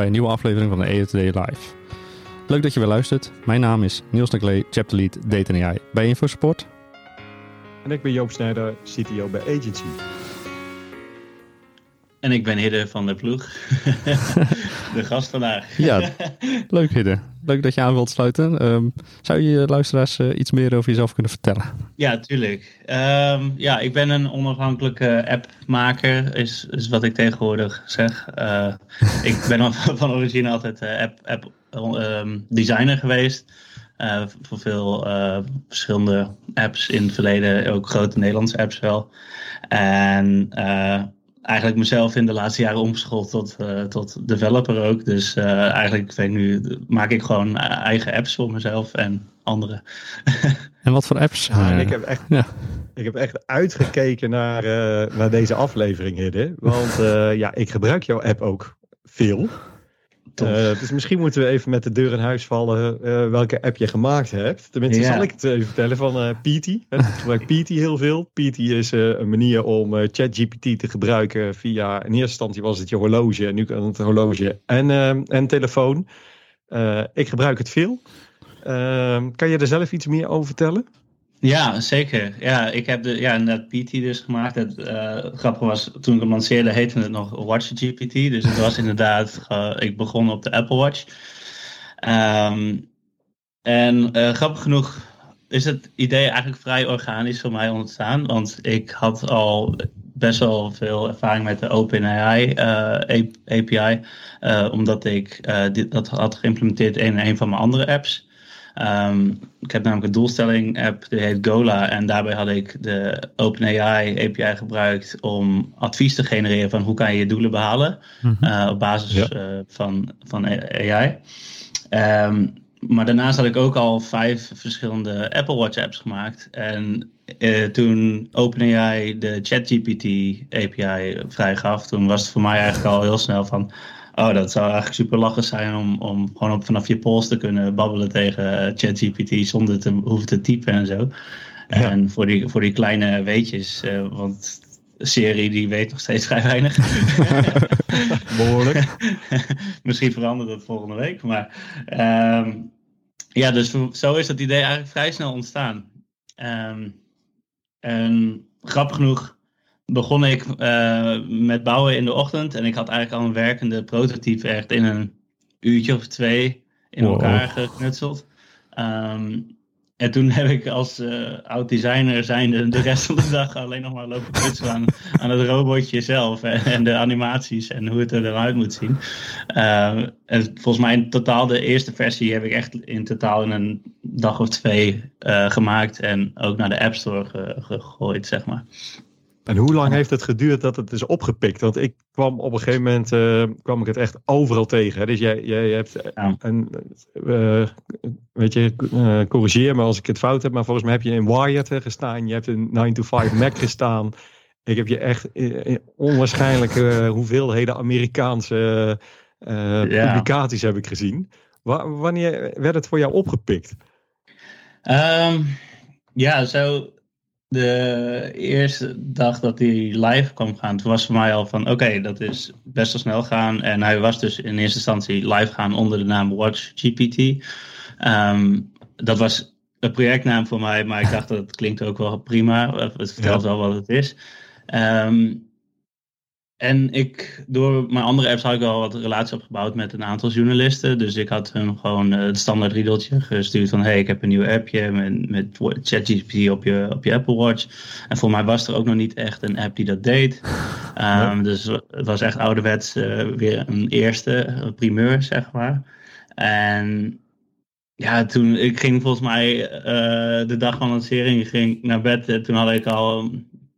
bij een nieuwe aflevering van de Today Live. Leuk dat je weer luistert. Mijn naam is Niels Naglee, Chapter Lead Data AI bij InfoSupport. En ik ben Joop Snijder, CTO bij Agency. En ik ben Hidde van de ploeg. de gast vandaag. Ja, leuk Hidde. Leuk dat je aan wilt sluiten. Um, zou je luisteraars uh, iets meer over jezelf kunnen vertellen? Ja, tuurlijk. Um, ja, ik ben een onafhankelijke appmaker, is, is wat ik tegenwoordig zeg. Uh, ik ben van origine altijd uh, app, app um, designer geweest. Voor veel verschillende apps in het verleden, ook grote Nederlandse apps wel. En eigenlijk mezelf in de laatste jaren omgeschoold tot, tot developer ook. Dus eigenlijk weet nu, maak ik gewoon eigen apps voor mezelf en anderen. en wat voor apps? Ja, ik, heb echt, ja. ik heb echt uitgekeken naar, naar deze aflevering, Hidde. Want ja, ik gebruik jouw app ook veel. Uh, dus misschien moeten we even met de deur in huis vallen uh, welke app je gemaakt hebt. Tenminste, ja. zal ik het even vertellen van uh, PT. Ik gebruik PT heel veel. PT is een manier om ChatGPT te gebruiken via, in eerste instantie was het je horloge, en nu kan het horloge en, en telefoon. ik gebruik het veel. kan je er zelf iets meer over vertellen? Ja, zeker. Ja, ik heb de, ja, PT dus gemaakt. Het uh, grappige was, toen ik hem lanceerde, heette het nog Watch GPT. Dus het was inderdaad, uh, ik begon op de Apple Watch. Um, en uh, grappig genoeg is het idee eigenlijk vrij organisch voor mij ontstaan. Want ik had al best wel veel ervaring met de OpenAI API. omdat ik dit, dat had geïmplementeerd in een van mijn andere apps. Um, ik heb namelijk een doelstelling app, die heet Gola. En daarbij had ik de OpenAI API gebruikt om advies te genereren van hoe kan je je doelen behalen. Mm -hmm. uh, op basis ja. uh, van, van AI. Um, maar daarnaast had ik ook al vijf verschillende Apple Watch apps gemaakt. En uh, toen OpenAI de ChatGPT API vrijgaf, toen was het voor mij eigenlijk al heel snel van Oh, dat zou eigenlijk super lachen zijn om, om gewoon op, vanaf je pols te kunnen babbelen tegen ChatGPT zonder te hoeven te typen en zo. Ja. En voor die, voor die kleine weetjes, uh, want serie die weet nog steeds vrij weinig. Behoorlijk. Misschien verandert dat volgende week. Maar um, ja, dus zo is dat idee eigenlijk vrij snel ontstaan. Um, en grappig genoeg begon ik uh, met bouwen in de ochtend. En ik had eigenlijk al een werkende prototype echt in een uurtje of twee in wow. elkaar geknutseld. Um, en toen heb ik als uh, oud designer zijnde de rest van de dag alleen nog maar lopen knutselen aan, aan het robotje zelf en, en, de animaties en hoe het er dan uit moet zien. Uh, en volgens mij in totaal de eerste versie heb ik echt in totaal in een dag of twee uh, gemaakt en ook naar de App Store ge gegooid, zeg maar. En hoe lang heeft het geduurd dat het is opgepikt? Want ik kwam op een gegeven moment uh, kwam ik het echt overal tegen. Hè? Dus jij, jij hebt ja. een, uh, weet je, uh, corrigeer me als ik het fout heb, maar volgens mij heb je in Wired gestaan. Je hebt in 9 to 5 Mac gestaan. Ik heb je echt onwaarschijnlijke hoeveelheden Amerikaanse ja. publicaties heb ik gezien. W wanneer werd het voor jou opgepikt? Um, ja, zo de eerste dag dat hij live kwam gaan, toen was voor mij al van oké, okay, dat is best wel snel gaan. En hij was dus in eerste instantie live gaan onder de naam Watch GPT. Um, dat was een projectnaam voor mij, maar ik dacht dat het klinkt ook wel prima. Het vertelt ja. wel wat het is. Um, en ik, door mijn andere apps had ik al wat relatie opgebouwd met een aantal journalisten. Dus ik had hun gewoon het standaard riedeltje gestuurd van... hey, ik heb een nieuw appje met, met ChatGPT op je, op je Apple Watch. En voor mij was er ook nog niet echt een app die dat deed. Um, dus het was echt ouderwets uh, weer een eerste, een primeur, zeg maar. En ja, toen, ik ging volgens mij uh, de dag van lancering ging naar bed. Toen had ik al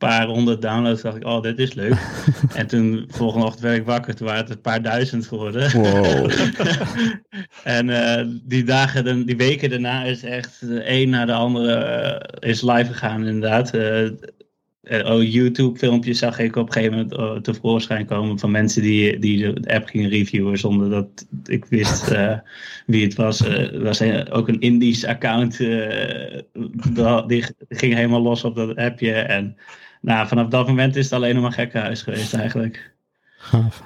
paar honderd downloads. dacht ik, oh, dit is leuk. en toen, volgende ochtend werd ik wakker. Toen waren het een paar duizend geworden. Wow. en uh, die dagen, die weken daarna is echt de een na de andere uh, is live gegaan inderdaad. Uh, oh, YouTube-filmpjes zag ik op een gegeven moment uh, tevoorschijn komen van mensen die, die de app gingen reviewen zonder dat ik wist uh, wie het was. Uh, er was een, ook een Indisch account, die ging helemaal los op dat appje. En nou, vanaf dat moment is het alleen nog maar gekkenhuis geweest eigenlijk. Gaaf.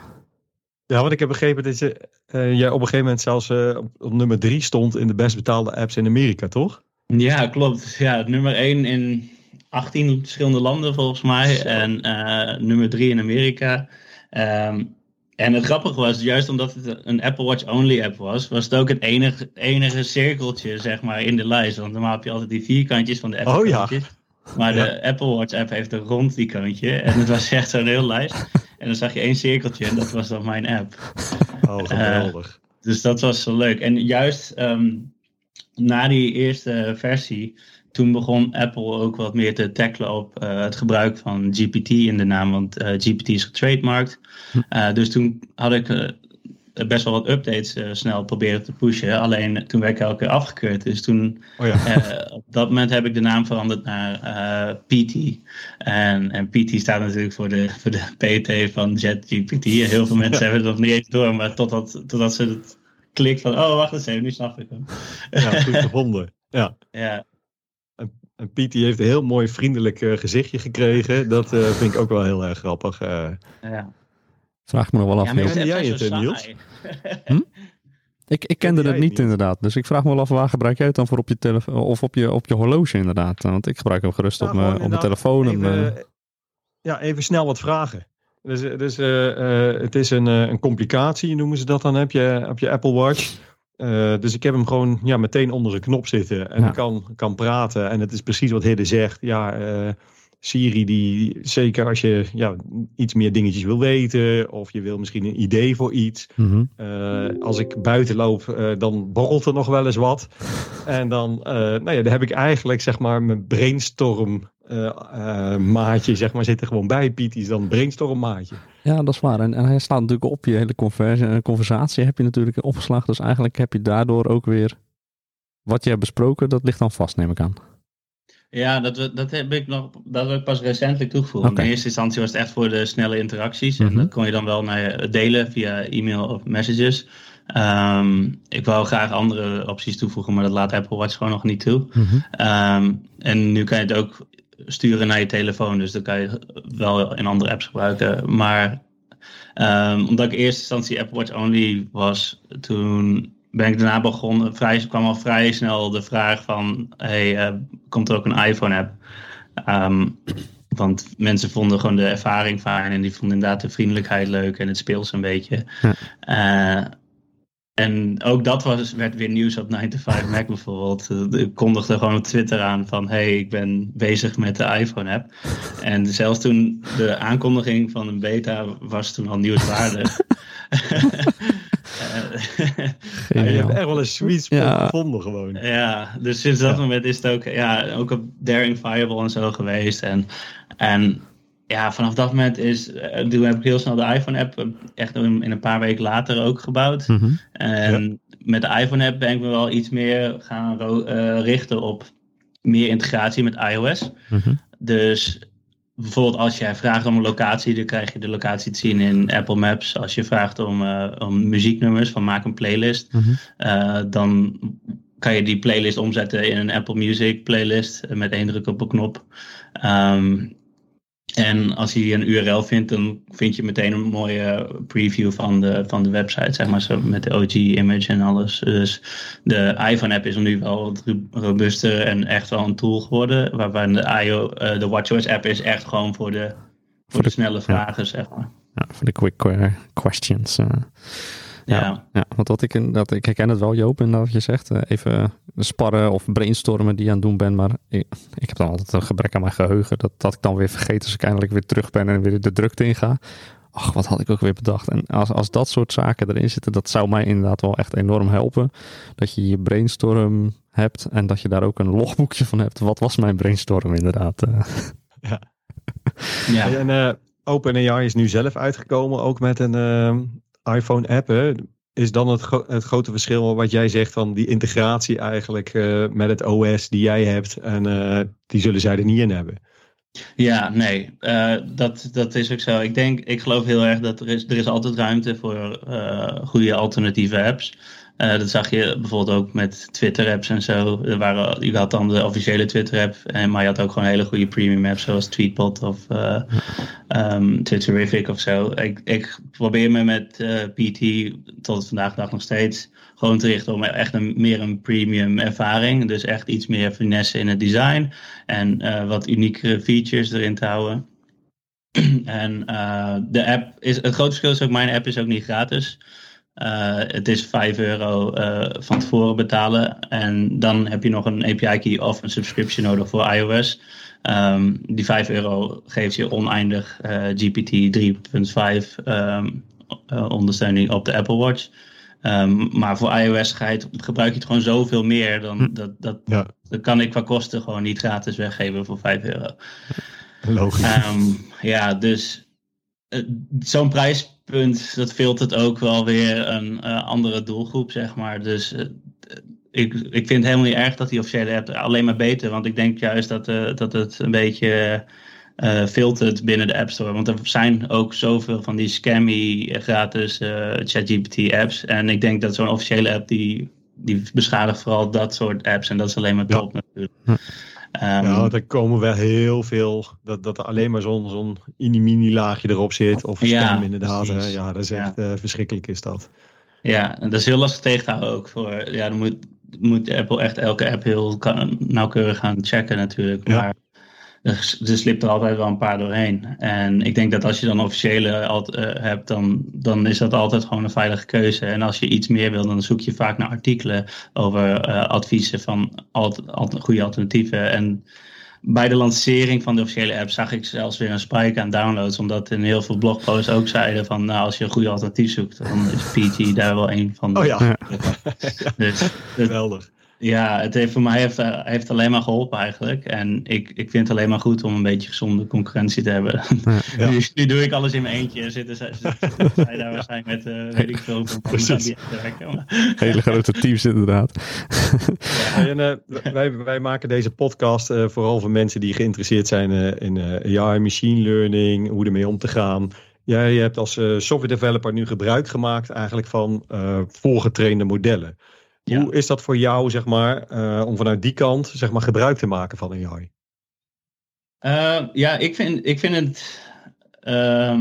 Ja, want ik heb begrepen dat je, jij op een gegeven moment zelfs op, op nummer drie stond in de best betaalde apps in Amerika, toch? Ja, klopt. Ja, nummer één in 18 verschillende landen volgens mij. En uh, nummer 3 in Amerika. Um, en het grappige was, juist omdat het een Apple Watch only app was, was het ook het enige, enige cirkeltje zeg maar in de lijst. Want normaal heb je altijd die vierkantjes van de Apple oh, ja. Maar de. Apple Watch app heeft een rond die kantje. En het was echt zo'n heel lijst. En dan zag je één cirkeltje en dat was dan mijn app. Oh, geweldig. Uh, dus dat was zo leuk. En juist um, na die eerste versie toen begon Apple ook wat meer te tackelen op uh, het gebruik van GPT in de naam, want uh, GPT is getrademarkt. Uh, dus toen had ik best wel wat updates snel proberen te pushen. Alleen toen werd ik elke keer afgekeurd. Dus toen, oh ja. op dat moment heb ik de naam veranderd naar PT. En, en PT staat natuurlijk voor de, voor de PT van JetGPT. En heel veel mensen hebben het nog niet eens door, maar totdat, totdat ze het klikt van, oh wacht eens even, nu snap ik hem. Ja, goed gevonden. Ja. ja. En die heeft een heel mooi vriendelijk uh, gezichtje gekregen. Dat uh, vind ik ook wel heel erg grappig. Uh. Ja. Vraag me nog wel af. Ja, jij het, Niels? hm? Ik, ik kende het niet, niet, inderdaad. Dus ik vraag me wel af, waar gebruik jij het dan voor op je telefoon of op je, op je horloge inderdaad? Want ik gebruik hem gerust nou, op, mijn, op mijn telefoon. Even, en, ja, even snel wat vragen. Dus, dus het is een, een complicatie, noemen ze dat dan, heb je, op je Apple Watch. Uh, dus ik heb hem gewoon ja, meteen onder een knop zitten en ja. kan, kan praten. En het is precies wat Hidde zegt. Ja, uh, Siri, die, zeker als je ja, iets meer dingetjes wil weten, of je wil misschien een idee voor iets. Mm -hmm. uh, als ik buiten loop, dan borrelt er nog wel eens wat. en dan, nou ja, dan heb ik eigenlijk zeg maar mijn brainstorm uh, maatje, zeg maar, zit er gewoon bij. Piet is dan brainstorm maatje. Ja, dat is waar. En, en hij staat natuurlijk op je hele conversie, conversatie heb je natuurlijk opgeslagen. Dus eigenlijk heb je daardoor ook weer wat je hebt besproken, dat ligt dan vast, neem ik aan. Ja, dat, dat heb ik nog, dat heb ik pas recentelijk toegevoegd. Okay. In eerste instantie was het echt voor de snelle interacties. Mm -hmm. En dat kon je dan wel naar delen via e-mail of messages. Um, ik wou graag andere opties toevoegen, maar dat laat Apple Watch gewoon nog niet toe. Mm -hmm. um, en nu kan je het ook sturen naar je telefoon. Dus dan kan je wel in andere apps gebruiken. Maar um, omdat ik in eerste instantie Apple Watch only was, toen ben ik daarna begonnen. Vrij, kwam al vrij snel de vraag van: hey, uh, komt er ook een iPhone-app? Um, want mensen vonden gewoon de ervaring fijn en die vonden inderdaad de vriendelijkheid leuk en het speels een beetje. Ja. Uh, en ook dat was, werd weer nieuws op 9 to 5 Mac bijvoorbeeld. Ik kondigde gewoon op Twitter aan van... hey, ik ben bezig met de iPhone-app. En zelfs toen de aankondiging van een beta was toen al nieuwswaardig. ja, je hebt echt wel een sweet spot ja. gevonden gewoon. Ja, dus sinds dat ja. moment is het ook, ja, ook op Daring Fireball en zo geweest. En, en ja, vanaf dat moment is, toen heb ik heel snel de iPhone-app echt in, in, een paar weken later ook gebouwd. Mm -hmm. En ja. met de iPhone-app ben ik me wel iets meer gaan uh, richten op meer integratie met iOS. Mm -hmm. Dus bijvoorbeeld als jij vraagt om een locatie, dan krijg je de locatie te zien in Apple Maps. Als je vraagt om, uh, om muzieknummers, van maak een playlist, mm -hmm. dan kan je die playlist omzetten in een Apple Music playlist met één druk op een knop. Um, en als je een URL vindt, dan vind je meteen een mooie preview van de, van de website, zeg maar, zo met de OG-image en alles. Dus de iPhone-app is nu wel wat robuuster en echt wel een tool geworden, waarbij de, IO, uh, de WatchOS-app is echt gewoon voor de, voor, voor de, de, snelle vragen, ja. zeg maar. Ja, voor de quick uh, questions. Uh. Ja, ja. ja, want dat ik, dat, ik herken het wel, Joop, en dat je zegt, even sparren of brainstormen die je aan het doen bent. Maar ik, ik heb dan altijd een gebrek aan mijn geheugen. Dat, dat ik dan weer vergeet als ik eindelijk weer terug ben en weer de drukte inga. Ach, wat had ik ook weer bedacht. En als, als dat soort zaken erin zitten, dat zou mij inderdaad wel echt enorm helpen. Dat je je brainstorm hebt en dat je daar ook een logboekje van hebt. Wat was mijn brainstorm inderdaad? Ja. ja. En uh, OpenAI is nu zelf uitgekomen, ook met een uh, iPhone-app. Is dan het, het, grote verschil wat jij zegt van die integratie eigenlijk uh, met het OS die jij hebt en die zullen zij er niet in hebben? Ja, nee, uh, dat, dat is ook zo. Ik denk, ik geloof heel erg dat er is, er is altijd ruimte voor goede alternatieve apps. Uh, dat zag je bijvoorbeeld ook met Twitter-apps en zo. Er waren, je had dan de officiële Twitter-app, maar je had ook gewoon hele goede premium-apps zoals Tweetbot of uh, Twitterific of zo. Ik, ik probeer me met PT tot vandaag de dag nog steeds gewoon te richten om echt een, meer een premium ervaring. Dus echt iets meer finesse in het design en wat unieke features erin te houden. en de app is, het grote verschil is ook, mijn app is ook niet gratis. Uh, het is 5 euro van tevoren betalen. En dan heb je nog een API-key of een subscription nodig voor iOS. Um, die 5 euro geeft je oneindig GPT 3.5 um, ondersteuning op de Apple Watch. Um, maar voor iOS gebruik je het gewoon zoveel meer. Dan, hm. dat, dat, ja. dat kan ik qua kosten gewoon niet gratis weggeven voor 5 euro. Logisch. Ja, dus zo'n prijspunt, dat filtert ook wel weer een uh, andere doelgroep, zeg maar. Dus uh, ik, ik vind het helemaal niet erg dat die officiële app alleen maar beter. Want ik denk juist dat, dat het een beetje uh, filtert binnen de App Store. Want er zijn ook zoveel van die scammy eh, gratis uh, ChatGPT apps. En ik denk dat zo'n officiële app die, die beschadigt vooral dat soort apps. En dat is alleen maar top ja. natuurlijk. Ja, er komen wel heel veel, dat, dat er alleen maar zo'n zo'n mini laagje erop zit. Of ja, inderdaad. Ja, dat is echt ja. verschrikkelijk is dat. Ja, en dat is heel lastig tegen te houden ook. Voor, ja, dan moet, moet Apple echt elke app heel nauwkeurig gaan checken natuurlijk. Maar er, er slipt er altijd wel een paar doorheen. En ik denk dat als je dan officiële alt, uh, hebt, dan, dan is dat altijd gewoon een veilige keuze. En als je iets meer wil, dan zoek je vaak naar artikelen over uh, adviezen van alt, alt, goede alternatieven. En bij de lancering van de officiële app zag ik zelfs weer een spike aan downloads. Omdat in heel veel blogposts ook zeiden van nou, als je een goede alternatief zoekt, dan is PT daar wel een van. Oh ja. dus, Geweldig. Ja, het heeft voor mij heeft, eh, heeft alleen maar geholpen eigenlijk. En ik, ik vind het alleen maar goed om een beetje gezonde concurrentie te hebben. Ja. nu, nu, doe ik alles in mijn eentje. Zitten zij, zij daar waarschijnlijk met, uh, weet ik veel, Hele grote teams inderdaad. ja, en, uh, wij, wij maken deze podcast uh, vooral voor mensen die geïnteresseerd zijn in AI, machine learning, hoe ermee om te gaan. Jij hebt als software developer nu gebruik gemaakt eigenlijk van voorgetrainde modellen. Hoe is dat voor jou, zeg maar, uh, om vanuit die kant zeg maar, gebruik te maken van AI? Uh, eh, ja, ik vind, ik vind het uh,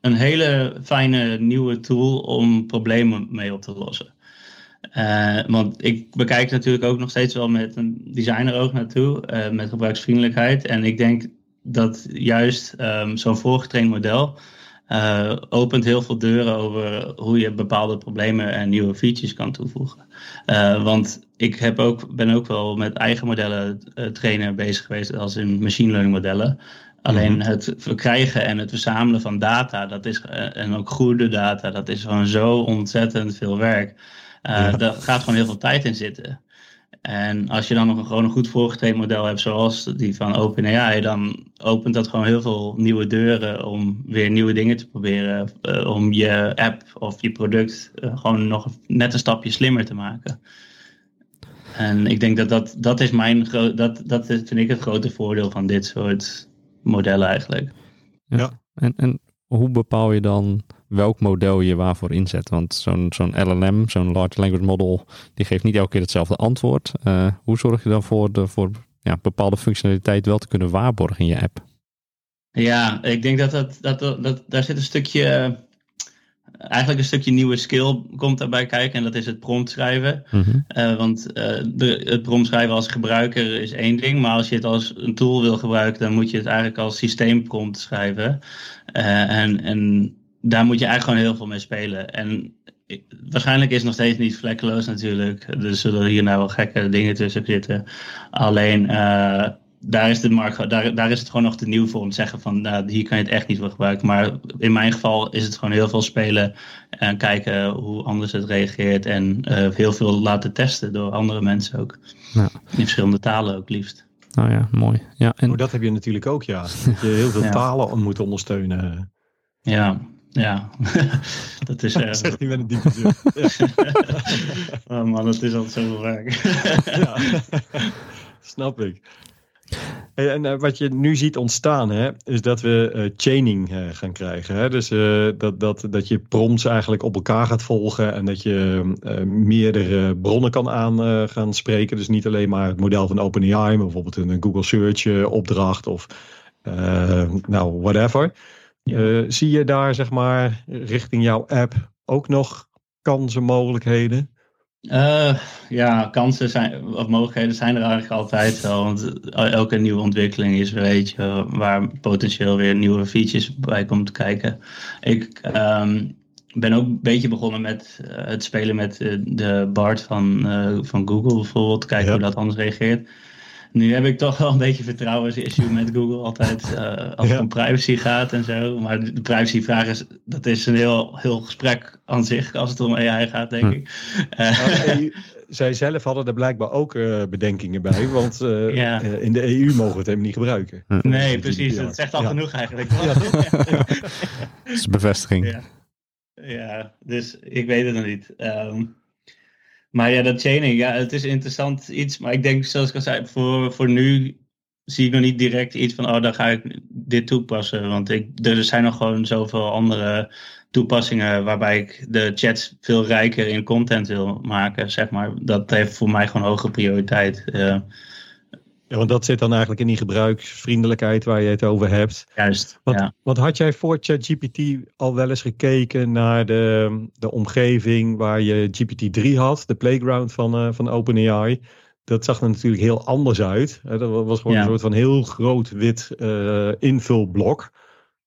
een hele fijne nieuwe tool om problemen mee op te lossen. Uh, want ik bekijk natuurlijk ook nog steeds wel met een designeroog naartoe, met gebruiksvriendelijkheid. En ik denk dat juist um, zo'n voorgetraind model uh, opent heel veel deuren over hoe je bepaalde problemen en nieuwe features kan toevoegen. Uh, want ik heb ook, ben ook wel met eigen modellen uh, trainen bezig geweest als in machine learning modellen. Alleen -hmm. het verkrijgen en het verzamelen van data, dat is, en ook goede data, dat is gewoon zo ontzettend veel werk. Ja. Daar gaat gewoon heel veel tijd in zitten. En als je dan nog een, gewoon een goed voorgetraind model hebt, zoals die van OpenAI, dan opent dat gewoon heel veel nieuwe deuren om weer nieuwe dingen te proberen. Uh, om je app of je product uh, gewoon nog net een stapje slimmer te maken. En ik denk dat dat, dat is mijn dat, dat vind ik het grote voordeel van dit soort modellen eigenlijk. Ja. En, en hoe bepaal je dan welk model je waarvoor inzet. Want zo'n zo'n LLM, zo'n Large Language Model, die geeft niet elke keer hetzelfde antwoord. Uh, hoe zorg je dan voor, de, voor ja, bepaalde functionaliteit wel te kunnen waarborgen in je app? Ja, ik denk dat, dat, dat, dat daar zit een stukje, eigenlijk een stukje nieuwe skill komt daarbij kijken. En dat is het prompt schrijven. Mm -hmm. uh, want uh, de, het prompt schrijven als gebruiker is één ding. Maar als je het als een tool wil gebruiken, dan moet je het eigenlijk als systeemprompt schrijven. en, en daar moet je eigenlijk gewoon heel veel mee spelen. En waarschijnlijk is het nog steeds niet vlekkeloos natuurlijk. Er zullen hier nou wel gekke dingen tussen zitten. Alleen uh, daar, is de markt, daar, daar is het gewoon nog te nieuw voor om te zeggen van nou, hier kan je het echt niet voor gebruiken. Maar in mijn geval is het gewoon heel veel spelen en kijken hoe anders het reageert. En uh, heel veel laten testen door andere mensen ook. Ja. In verschillende talen ook liefst. Nou ja, mooi. Ja, en... Oh, dat heb je natuurlijk ook, ja. Dat je heel veel talen moet ondersteunen. Ja, ja. dat is... Uh... Zegt hij met een diepe zucht. oh man, dat is altijd zoveel werk. ja, snap ik. En uh, wat je nu ziet ontstaan, hè, is dat we uh, chaining uh, gaan krijgen. Hè? Dus dat, dat, dat je prompts eigenlijk op elkaar gaat volgen en dat je meerdere bronnen kan aan gaan spreken. Dus niet alleen maar het model van OpenAI, maar bijvoorbeeld een Google Search opdracht of nou, whatever. Zie je daar, zeg maar, richting jouw app ook nog kansen, mogelijkheden? Uh, ja, kansen zijn, of mogelijkheden zijn er eigenlijk altijd wel. Want elke nieuwe ontwikkeling is weer eentje waar potentieel weer nieuwe features bij komt kijken. Ik um, ben ook een beetje begonnen met uh, het spelen met uh, de BART van, van Google bijvoorbeeld. Kijken ja. hoe dat anders reageert. Nu heb ik toch wel een beetje vertrouwensissue met Google altijd uh, als het om privacy gaat en zo. Maar de privacyvraag is, dat is een heel, heel gesprek aan zich als het om AI gaat, denk hm. ik. Uh, zij zelf hadden er blijkbaar ook uh, bedenkingen bij, want ja. in de EU mogen we het helemaal niet gebruiken. Nee, precies. Dat zegt al ja. genoeg eigenlijk. Ja. dat is bevestiging. Ja. dus ik weet het nog niet. Um, maar ja, dat chaining, ja, het is interessant iets. Maar ik denk, zoals ik al zei, voor, voor nu zie ik nog niet direct iets van, oh, dan ga ik dit toepassen. Want ik, er zijn nog gewoon zoveel andere toepassingen waarbij ik de chats veel rijker in content wil maken, zeg maar. Dat heeft voor mij gewoon hoge prioriteit. Uh, ja, want dat zit dan eigenlijk in die gebruiksvriendelijkheid waar je het over hebt. Juist. Want, ja. want had jij voor ChatGPT al wel eens gekeken naar de, de omgeving waar je GPT-3 had, de playground van, uh, van OpenAI? Dat zag er natuurlijk heel anders uit. Dat was gewoon een soort van heel groot wit uh, invulblok.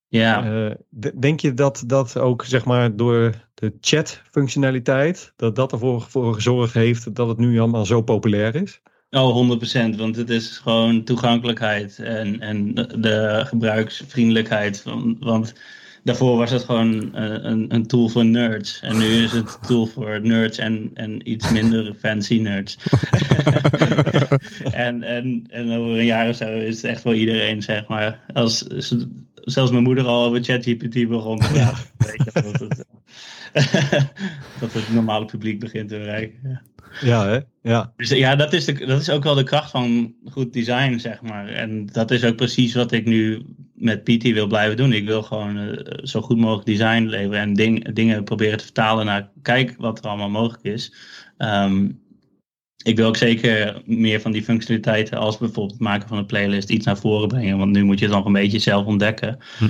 Ja. Uh, denk je dat dat ook zeg maar door de chat-functionaliteit, dat dat ervoor voor gezorgd heeft dat het nu allemaal zo populair is? Oh, 100%. Want het is gewoon toegankelijkheid en, en de gebruiksvriendelijkheid. Van, want daarvoor was het gewoon een, een tool voor nerds. En nu is het een tool voor nerds en, en iets minder fancy nerds. en, en, en over een jaar of zo is het echt voor iedereen, zeg maar. Als, zelfs mijn moeder al over ChatGPT begon te praten. Weet je, dat, het, dat het normale publiek begint te bereiken. Ja. Ja? Ja. Dus ja, dat is, de, dat is ook wel de kracht van goed design, zeg maar. En dat is ook precies wat ik nu met PT wil blijven doen. Ik wil gewoon uh, zo goed mogelijk design leveren en ding, dingen proberen te vertalen naar kijk wat er allemaal mogelijk is. Um, ik wil ook zeker meer van die functionaliteiten als bijvoorbeeld het maken van een playlist iets naar voren brengen. Want nu moet je het nog een beetje zelf ontdekken. Hm.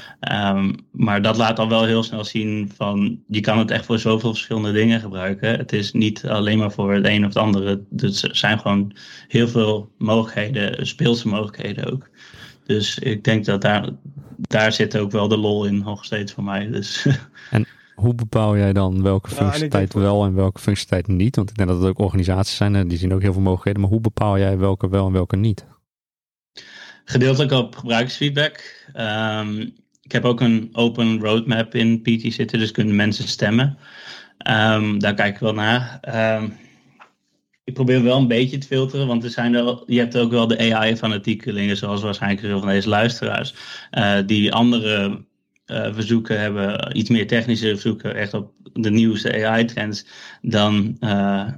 Um, maar dat laat al wel heel snel zien van je kan het echt voor zoveel verschillende dingen gebruiken. Het is niet alleen maar voor het een of het andere. Dus er zijn gewoon heel veel mogelijkheden, speelse mogelijkheden ook. Dus ik denk dat daar, daar zit ook wel de lol in nog steeds voor mij. Dus. En hoe bepaal jij dan welke functionaliteit wel en welke functionaliteit niet? Want ik denk dat het ook organisaties zijn en die zien ook heel veel mogelijkheden. Maar hoe bepaal jij welke wel en welke niet? Gedeeltelijk op gebruiksfeedback. Um, ik heb ook een open roadmap in PT zitten, dus kunnen mensen stemmen. Um, daar kijk ik wel naar. Um, ik probeer wel een beetje te filteren, want er zijn er, je hebt ook wel de AI-fanatiekelingen, zoals waarschijnlijk veel van deze luisteraars, uh, die andere uh, verzoeken hebben, iets meer technische verzoeken, echt op de nieuwste AI-trends, dan uh,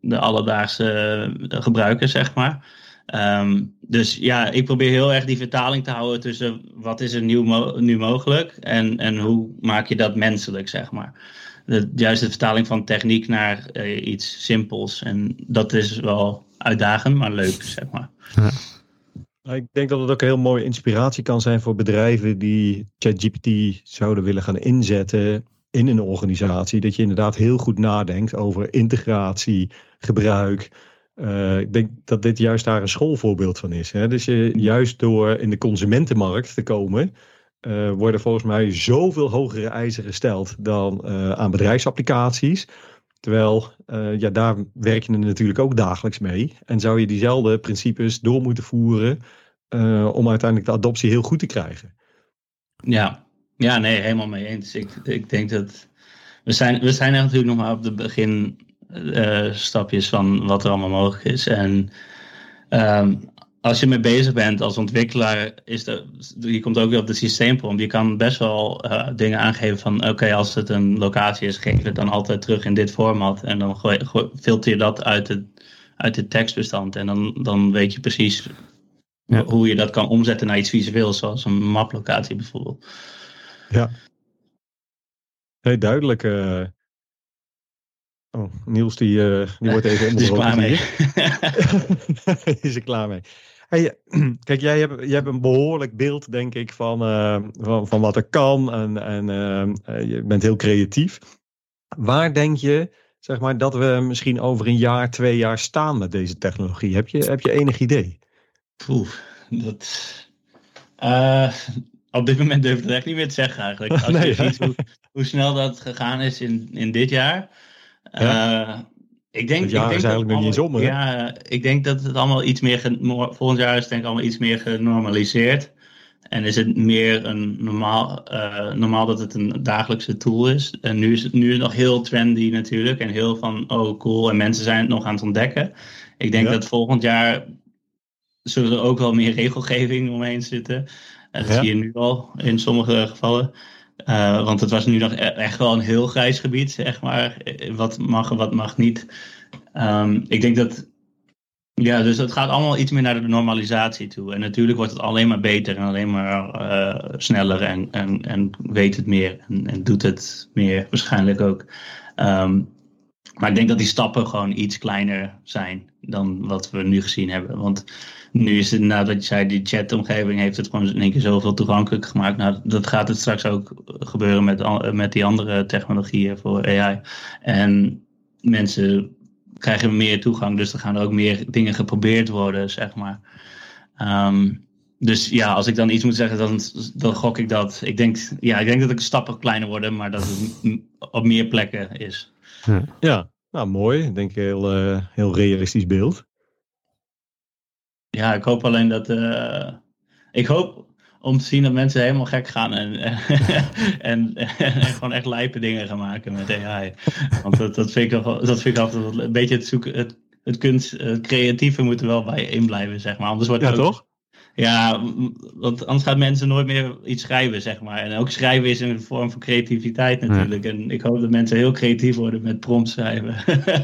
de alledaagse gebruikers, zeg maar. Um, dus ja, ik probeer heel erg die vertaling te houden tussen wat is er nieuw nu mogelijk en, en hoe maak je dat menselijk, zeg maar. De juiste vertaling van techniek naar iets simpels. En dat is wel uitdagend, maar leuk, zeg maar. Ja. Nou, ik denk dat het ook een heel mooie inspiratie kan zijn voor bedrijven die ChatGPT zouden willen gaan inzetten in een organisatie. Dat je inderdaad heel goed nadenkt over integratie, gebruik. Uh, ik denk dat dit juist daar een schoolvoorbeeld van is. Hè? Dus je, juist door in de consumentenmarkt te komen, uh, worden volgens mij zoveel hogere eisen gesteld dan uh, aan bedrijfsapplicaties. Terwijl ja, daar werk je natuurlijk ook dagelijks mee. En zou je diezelfde principes door moeten voeren om uiteindelijk de adoptie heel goed te krijgen. Ja, ja nee, helemaal mee eens. Ik, ik denk dat we zijn, we zijn natuurlijk nog maar op de begin uh, stapjes van wat er allemaal mogelijk is. En um, als je mee bezig bent als ontwikkelaar, is de, je komt ook weer op de systeemprompt. Je kan best wel uh, dingen aangeven van oké, als het een locatie is, geef het dan altijd terug in dit format. En dan filter je dat uit het, uit het tekstbestand. En dan, dan weet je precies ja. hoe je dat kan omzetten naar iets visueels, zoals een maplocatie bijvoorbeeld. Ja. Hey, duidelijk. Uh... Oh, Niels die, uh, die wordt even onder Is klaar mee. is er klaar mee. Hey, kijk, jij hebt, jij hebt een behoorlijk beeld, denk ik, van, uh, van, van wat er kan. En, en uh, je bent heel creatief. Waar denk je, zeg maar, dat we misschien over een jaar, twee jaar staan met deze technologie? Heb je, heb je enig idee? Poeh, dat. Uh, op dit moment durf ik het echt niet meer te zeggen eigenlijk. Als nee, je ziet hoe, hoe, snel dat gegaan is in, in dit jaar. Ja. Ik denk, het jaar ik denk is eigenlijk nog niet zomer. Ja, ik denk dat het allemaal iets meer. Volgend jaar is het denk ik allemaal iets meer genormaliseerd. En is het meer een normaal, uh, normaal dat het een dagelijkse tool is. En nu is het nu nog heel trendy natuurlijk. En heel van, oh cool. En mensen zijn het nog aan het ontdekken. Ik denk dat volgend jaar zullen er ook wel meer regelgeving omheen zitten. Dat zie je nu al in sommige gevallen. Uh, want het was nu nog e-, echt wel een heel grijs gebied, zeg maar. Wat mag en wat mag niet. Um, ik denk dat. Ja, dus het gaat allemaal iets meer naar de normalisatie toe. En natuurlijk wordt het alleen maar beter en alleen maar uh, sneller en, en, en weet het meer en, en doet het meer waarschijnlijk ook. Um, maar ik denk dat die stappen gewoon iets kleiner zijn dan wat we nu gezien hebben. Want nu is het nadat je zei, die chatomgeving heeft het gewoon in één keer zoveel toegankelijk gemaakt. Nou, dat gaat het straks ook gebeuren met, met die andere technologieën voor AI. En mensen krijgen meer toegang, dus er gaan er ook meer dingen geprobeerd worden, zeg maar. Um, dus ja, als ik dan iets moet zeggen, dan, dan gok ik dat. Ik denk, ja, ik denk dat de stappen kleiner worden, maar dat het op meer plekken is. Ja, nou mooi. Ik denk heel, uh, heel realistisch beeld. Ja, ik hoop alleen dat. Uh, ik hoop om te zien dat mensen helemaal gek gaan en, en, en, gewoon echt lijpe dingen gaan maken met AI. Want dat, dat, vind, ik, dat vind ik altijd een beetje het zoeken. Het, het kunst, het creatieve moet er wel bij in blijven, zeg maar. Anders wordt ja, het ook, toch? Ja, want anders gaan mensen nooit meer iets schrijven, zeg maar. En ook schrijven is een vorm van creativiteit natuurlijk. En ik hoop dat mensen heel creatief worden met prompt schrijven.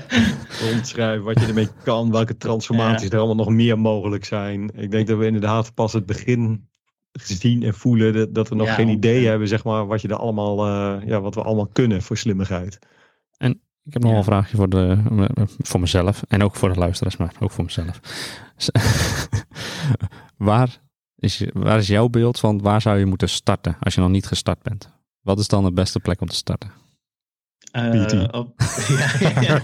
prompt schrijven, wat je ermee kan, welke transformaties er allemaal nog meer mogelijk zijn. Ik denk dat we inderdaad pas het begin zien en voelen dat we nog geen idee hebben, zeg maar, wat je er allemaal, uh, ja, wat we allemaal kunnen voor slimmigheid. En ik heb nog een vraagje voor, de, voor mezelf en ook voor de luisteraars, maar ook voor mezelf. Waar is, waar is jouw beeld van waar zou je moeten starten als je nog niet gestart bent? Wat is dan de beste plek om te starten? Uh, op, ja, ja.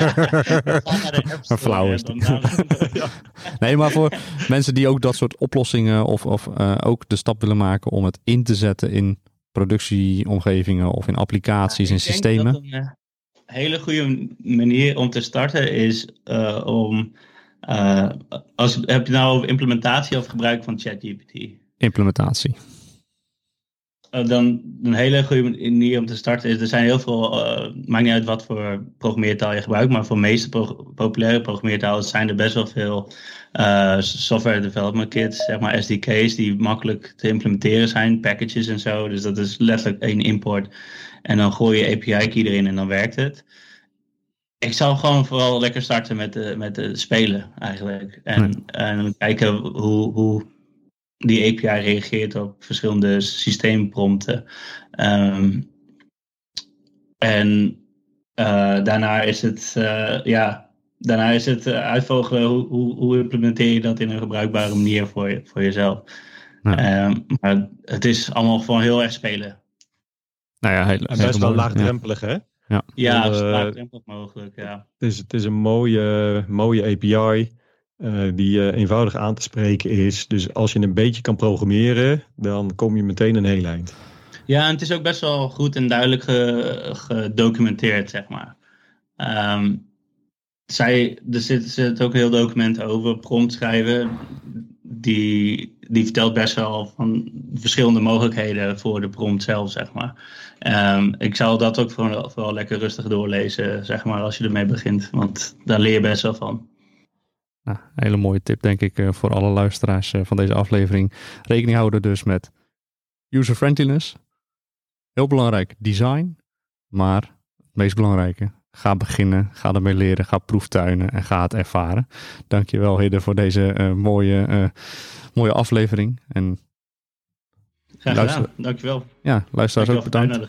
Flauw is Nee, maar voor mensen die ook dat soort oplossingen of, of uh, ook de stap willen maken om het in te zetten in productieomgevingen of in applicaties en systemen. een uh, hele goede manier om te starten is om uh, als, heb je nou over implementatie of gebruik van ChatGPT? Implementatie. Uh, dan een hele goede manier om te starten is, er zijn heel veel, uh, maakt niet uit wat voor programmeertaal je gebruikt, maar voor de meeste populaire programmeertalen zijn er best wel veel software development kits, zeg maar SDK's, die makkelijk te implementeren zijn, packages en zo. Dus dat is letterlijk één import. En dan gooi je API key erin en dan werkt het ik zou gewoon vooral lekker starten met, de, met de spelen eigenlijk. En, en kijken hoe, hoe die API reageert op verschillende systeemprompten. Um, en uh, daarna is het, uh, ja, daarna is het uh, uitvogelen hoe, hoe, hoe, implementeer je dat in een gebruikbare manier voor, je, voor jezelf. Um, maar het is allemaal gewoon heel erg spelen. Nou ja, heel, en best wel laagdrempelig, hè? Ja, ja zo laagdrempelig mogelijk. Ja. Het, is, het is een mooie, mooie API uh, eh, die uh, eenvoudig aan te spreken is. Dus als je een beetje kan programmeren, dan kom je meteen een heel eind. Ja, en het is ook best wel goed en duidelijk gedocumenteerd, zeg maar. Um, zij, er zit, zit ook een heel document over prompt schrijven. Die, die vertelt best wel van verschillende mogelijkheden voor de prompt zelf, zeg maar. Um, ik zou dat ook vooral, vooral lekker rustig doorlezen, zeg maar, als je ermee begint. Want daar leer je best wel van. Nou, hele mooie tip denk ik voor alle luisteraars van deze aflevering. Rekening houden dus met user-friendliness. Heel belangrijk, design. Maar het meest belangrijke, ga beginnen, ga ermee leren, ga proeftuinen en ga het ervaren. Dankjewel Hidde voor deze mooie, mooie aflevering. En Graag luister... gedaan, dankjewel. Ja, luisteraars ook bedankt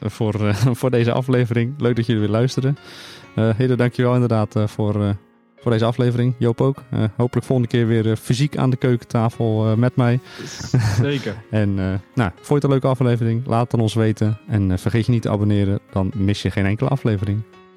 voor, uh, voor deze aflevering. Leuk dat jullie weer luisteren. Uh, Hidde, dankjewel inderdaad uh, voor, voor deze aflevering. Joop ook. hopelijk volgende keer weer fysiek aan de keukentafel met mij. Zeker. en nou, vond je het een leuke aflevering? Laat het ons weten. En vergeet je niet te abonneren, dan mis je geen enkele aflevering.